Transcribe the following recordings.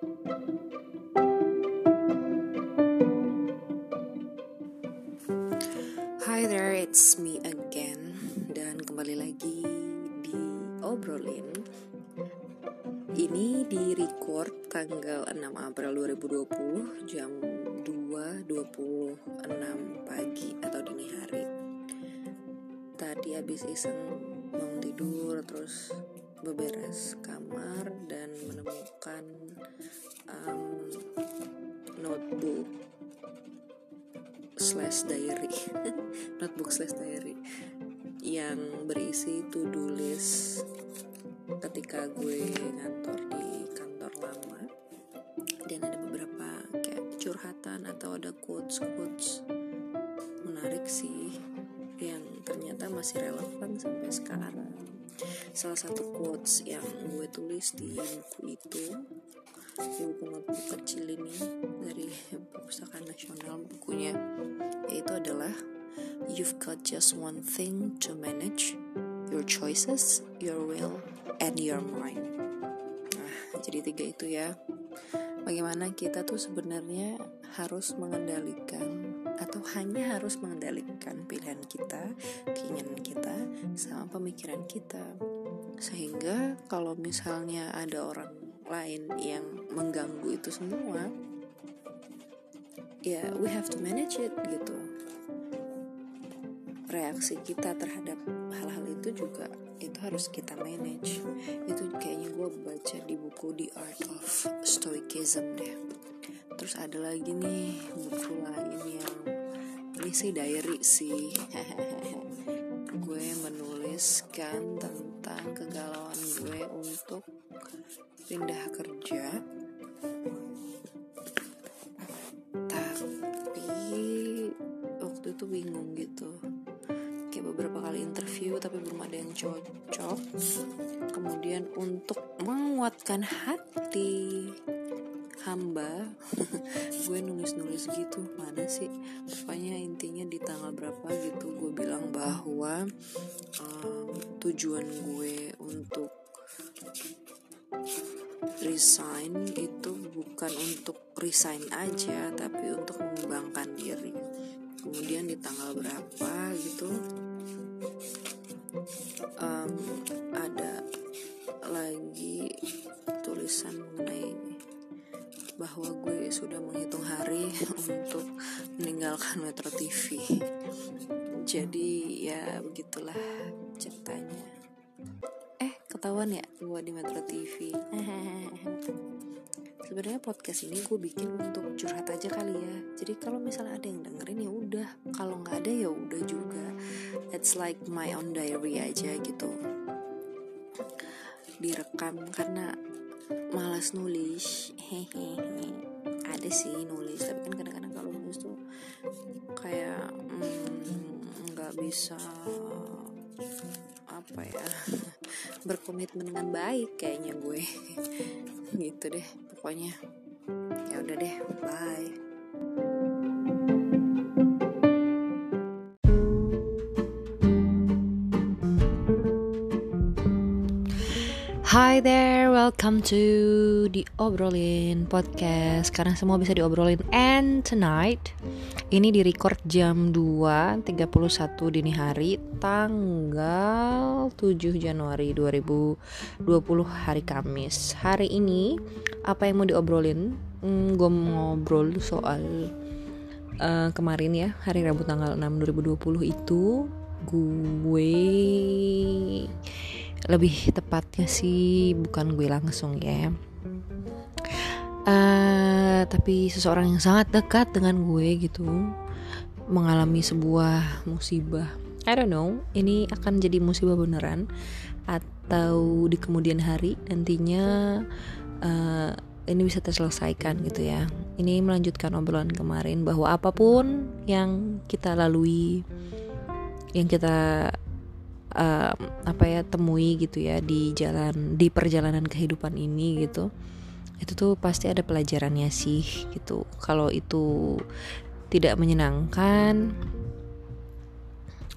Hi there, it's me again Dan kembali lagi di Obrolin. Ini di record tanggal 6 April 2020 Jam 2.26 pagi atau dini hari. Tadi habis iseng mau tidur terus beberes kamar dan menemukan notebook slash diary. Notebook slash diary. Yang berisi to do list ketika gue ngantor di kantor lama. Dan ada beberapa kayak curhatan atau ada quotes quotes menarik sih yang ternyata masih relevan sampai sekarang. Salah satu quotes yang gue tulis di buku itu di buku kecil ini dari perpustakaan nasional bukunya yaitu adalah you've got just one thing to manage your choices your will and your mind nah jadi tiga itu ya bagaimana kita tuh sebenarnya harus mengendalikan atau hanya harus mengendalikan pilihan kita, keinginan kita, sama pemikiran kita. Sehingga kalau misalnya ada orang lain yang mengganggu itu semua, ya we have to manage it gitu. Reaksi kita terhadap hal-hal itu juga itu harus kita manage. Itu kayaknya gue baca di buku The Art of Stoicism deh. Terus ada lagi nih buku lain yang ini sih diary sih. gue menuliskan tentang kegalauan gue untuk pindah kerja tapi waktu itu bingung gitu. Kayak beberapa kali interview tapi belum ada yang cocok. Kemudian untuk menguatkan hati hamba gue nulis-nulis gitu mana sih? Pokoknya intinya di tanggal berapa? Gitu. Gue bilang bahwa um, tujuan gue untuk resign itu bukan untuk resign aja tapi untuk mengembangkan diri kemudian di tanggal berapa gitu um, ada lagi tulisan mengenai bahwa gue sudah menghitung hari untuk meninggalkan Metro TV. Jadi ya begitulah ceritanya. Eh ketahuan ya gue di Metro TV. Sebenarnya podcast ini gue bikin untuk curhat aja kali ya. Jadi kalau misalnya ada yang dengerin ya udah, kalau nggak ada ya udah juga. It's like my own diary aja gitu. Direkam karena malas nulis hehehe ada sih nulis tapi kan kadang-kadang kalau nulis tuh kayak nggak mm, bisa apa ya berkomitmen dengan baik kayaknya gue. Gitu deh pokoknya. Ya udah deh bye. Hi there, welcome to the Obrolin Podcast. Sekarang semua bisa diobrolin. And tonight Ini di record jam 2.31 dini hari Tanggal 7 Januari 2020 hari Kamis. Hari ini apa yang mau diobrolin? Hmm, Gue mau ngobrol soal uh, Kemarin ya, hari Rabu tanggal 6 2020 itu Gue lebih tepatnya sih bukan gue langsung ya. Uh, tapi seseorang yang sangat dekat dengan gue gitu mengalami sebuah musibah. I don't know ini akan jadi musibah beneran atau di kemudian hari nantinya uh, ini bisa terselesaikan gitu ya. Ini melanjutkan obrolan kemarin bahwa apa pun yang kita lalui yang kita uh, apa ya temui gitu ya di jalan di perjalanan kehidupan ini gitu itu tuh pasti ada pelajarannya sih gitu. Kalau itu tidak menyenangkan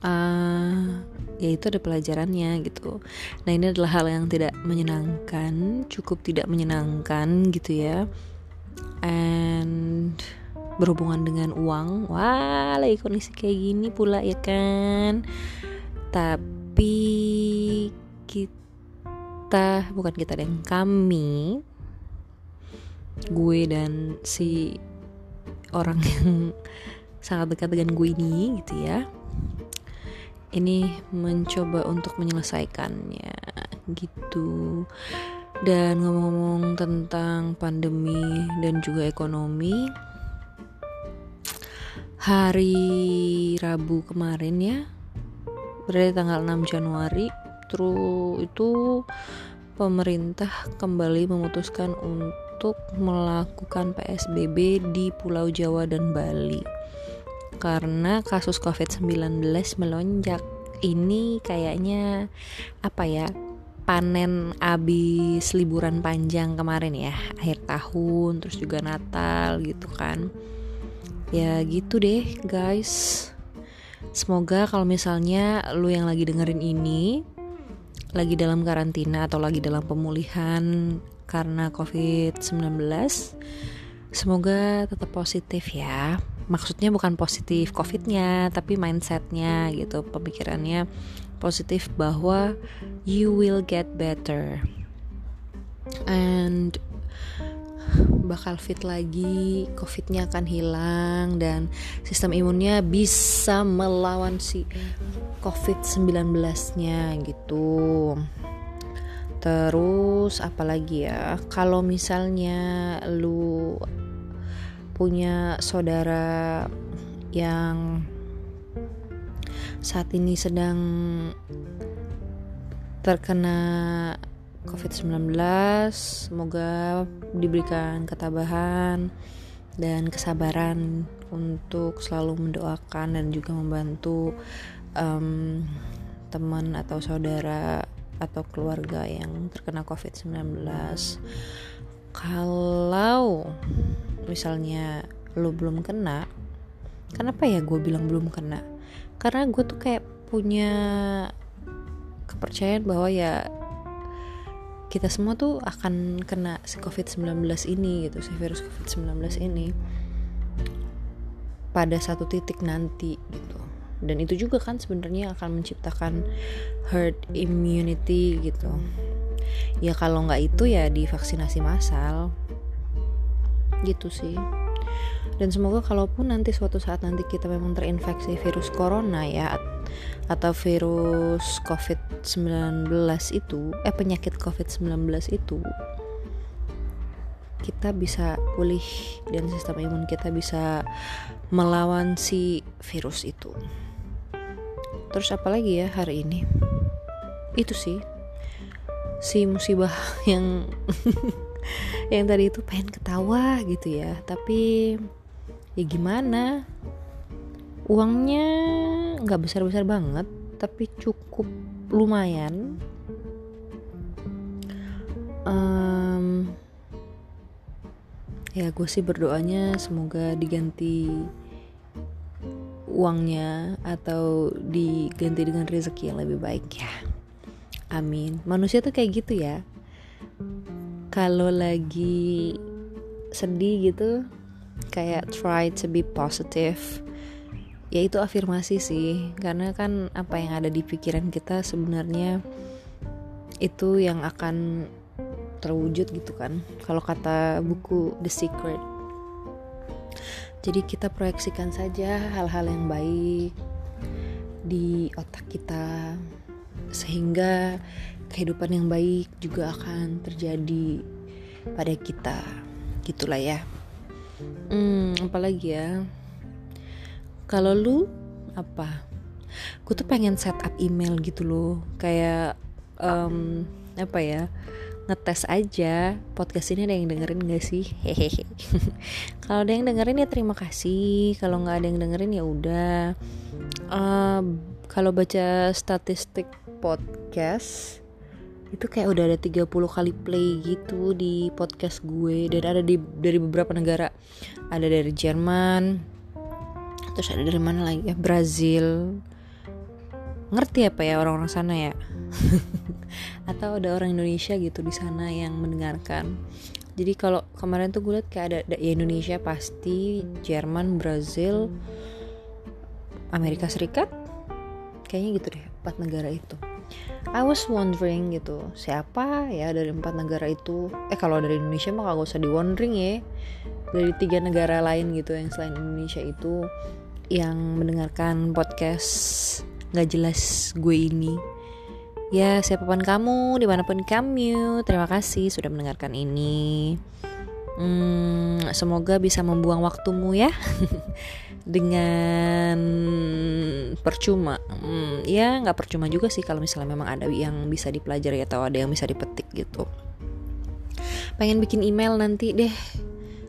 uh, ya itu ada pelajarannya gitu. Nah ini adalah hal yang tidak menyenangkan cukup tidak menyenangkan gitu ya. And berhubungan dengan uang wah lagi kondisi kayak gini pula ya kan. Tapi kita bukan kita dan kami gue dan si orang yang sangat dekat dengan gue ini gitu ya ini mencoba untuk menyelesaikannya gitu. Dan ngomong-ngomong tentang pandemi dan juga ekonomi hari Rabu kemarin ya berarti tanggal 6 Januari terus itu pemerintah kembali memutuskan untuk melakukan PSBB di Pulau Jawa dan Bali karena kasus COVID-19 melonjak. Ini kayaknya apa ya? Panen abis liburan panjang kemarin ya, akhir tahun, terus juga Natal gitu kan. Ya gitu deh, guys. Semoga kalau misalnya lu yang lagi dengerin ini lagi dalam karantina atau lagi dalam pemulihan karena COVID-19 semoga tetap positif ya. Maksudnya bukan positif COVID-nya tapi mindsetnya gitu pemikirannya positif bahwa you will get better. And bakal fit lagi, covidnya akan hilang dan sistem imunnya bisa melawan si covid-19-nya gitu. Terus apalagi ya, kalau misalnya lu punya saudara yang saat ini sedang terkena COVID-19 semoga diberikan ketabahan dan kesabaran untuk selalu mendoakan dan juga membantu um, teman atau saudara atau keluarga yang terkena COVID-19 kalau misalnya lo belum kena kenapa ya gue bilang belum kena? Karena gue tuh kayak punya kepercayaan bahwa ya kita semua tuh akan kena si COVID-19 ini gitu, si virus COVID-19 ini pada satu titik nanti gitu. Dan itu juga kan sebenarnya akan menciptakan herd immunity gitu. Ya kalau nggak itu ya divaksinasi massal. Gitu sih dan semoga kalaupun nanti suatu saat nanti kita memang terinfeksi virus corona ya atau virus covid-19 itu eh penyakit covid-19 itu kita bisa pulih dan sistem imun kita bisa melawan si virus itu. Terus apalagi ya hari ini? Itu sih si musibah yang yang tadi itu pengen ketawa gitu ya tapi ya gimana? Uangnya nggak besar besar banget tapi cukup lumayan. Um, ya gue sih berdoanya semoga diganti uangnya atau diganti dengan rezeki yang lebih baik ya. Amin. Manusia tuh kayak gitu ya. Kalau lagi sedih gitu kayak try to be positive. Ya itu afirmasi sih. Karena kan apa yang ada di pikiran kita sebenarnya itu yang akan terwujud gitu kan. Kalau kata buku The Secret. Jadi kita proyeksikan saja hal-hal yang baik di otak kita sehingga kehidupan yang baik juga akan terjadi pada kita. Gitulah ya hmm apalagi ya? Kalau lu apa? Gue tuh pengen setup email gitu loh. Kayak um, apa ya? Ngetes aja podcast ini ada yang dengerin gak sih? Hehehe. Kalau ada yang dengerin ya terima kasih. Kalau nggak ada yang dengerin ya udah. Uh, kalau baca statistik podcast itu kayak udah ada 30 kali play gitu di podcast gue. Dan ada di dari beberapa negara. Ada dari Jerman. Terus ada dari mana lagi? Ya Brazil. Ngerti apa ya orang-orang sana ya? Atau ada orang Indonesia gitu di sana yang mendengarkan. Jadi kalau kemarin tuh gue liat kayak ada, ada ya Indonesia pasti Jerman Brazil Amerika Serikat. Kayaknya gitu deh empat negara itu I was wondering gitu siapa ya dari empat negara itu? Eh kalau dari Indonesia mah gak usah di wondering ya. Dari tiga negara lain gitu yang selain Indonesia itu yang mendengarkan podcast nggak jelas gue ini. Ya siapa pun kamu di mana pun kamu terima kasih sudah mendengarkan ini. Hmm, semoga bisa membuang waktumu ya dengan percuma. Hmm, ya nggak percuma juga sih kalau misalnya memang ada yang bisa dipelajari atau ada yang bisa dipetik gitu. Pengen bikin email nanti deh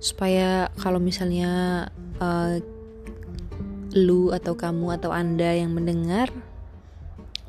supaya kalau misalnya uh, lu atau kamu atau anda yang mendengar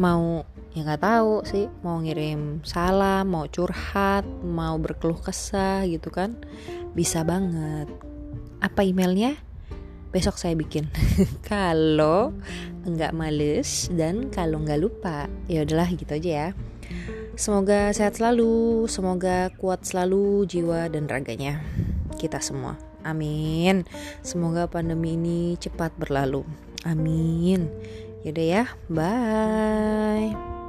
mau ya nggak tahu sih mau ngirim salam mau curhat mau berkeluh kesah gitu kan bisa banget. Apa emailnya besok saya bikin kalau nggak males dan kalau nggak lupa ya udahlah gitu aja ya semoga sehat selalu semoga kuat selalu jiwa dan raganya kita semua. Amin. Semoga pandemi ini cepat berlalu. Amin. Yaudah ya, bye.